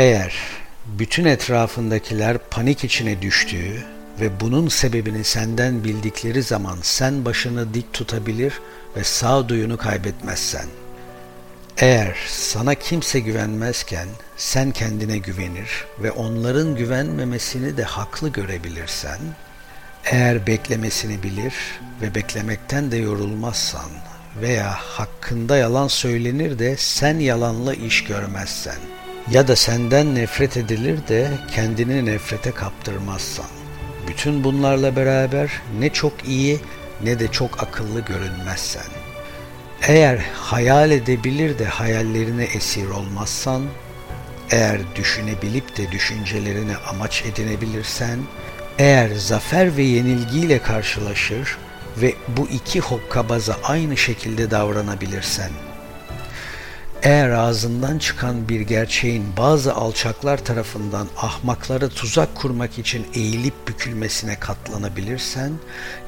Eğer bütün etrafındakiler panik içine düştüğü ve bunun sebebini senden bildikleri zaman sen başını dik tutabilir ve sağduyunu kaybetmezsen, eğer sana kimse güvenmezken sen kendine güvenir ve onların güvenmemesini de haklı görebilirsen, eğer beklemesini bilir ve beklemekten de yorulmazsan veya hakkında yalan söylenir de sen yalanla iş görmezsen ya da senden nefret edilir de kendini nefrete kaptırmazsan, bütün bunlarla beraber ne çok iyi ne de çok akıllı görünmezsen, eğer hayal edebilir de hayallerine esir olmazsan, eğer düşünebilip de düşüncelerini amaç edinebilirsen, eğer zafer ve yenilgiyle karşılaşır ve bu iki hokkabaza aynı şekilde davranabilirsen, eğer ağzından çıkan bir gerçeğin bazı alçaklar tarafından ahmaklara tuzak kurmak için eğilip bükülmesine katlanabilirsen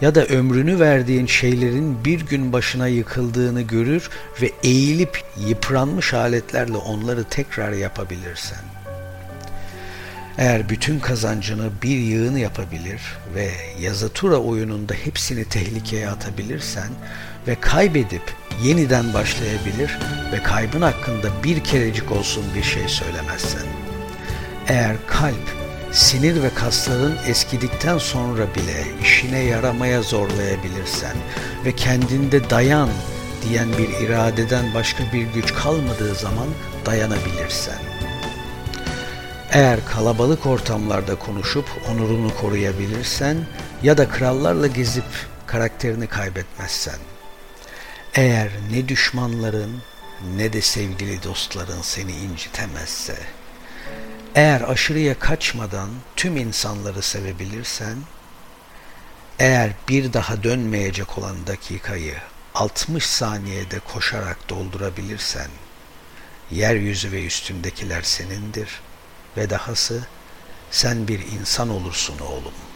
ya da ömrünü verdiğin şeylerin bir gün başına yıkıldığını görür ve eğilip yıpranmış aletlerle onları tekrar yapabilirsen, eğer bütün kazancını bir yığın yapabilir ve yazıtura oyununda hepsini tehlikeye atabilirsen ve kaybedip yeniden başlayabilir ve kaybın hakkında bir kerecik olsun bir şey söylemezsen. Eğer kalp, sinir ve kasların eskidikten sonra bile işine yaramaya zorlayabilirsen ve kendinde dayan diyen bir iradeden başka bir güç kalmadığı zaman dayanabilirsen. Eğer kalabalık ortamlarda konuşup onurunu koruyabilirsen ya da krallarla gezip karakterini kaybetmezsen. Eğer ne düşmanların ne de sevgili dostların seni incitemezse, eğer aşırıya kaçmadan tüm insanları sevebilirsen, eğer bir daha dönmeyecek olan dakikayı 60 saniyede koşarak doldurabilirsen, yeryüzü ve üstündekiler senindir ve dahası sen bir insan olursun oğlum.''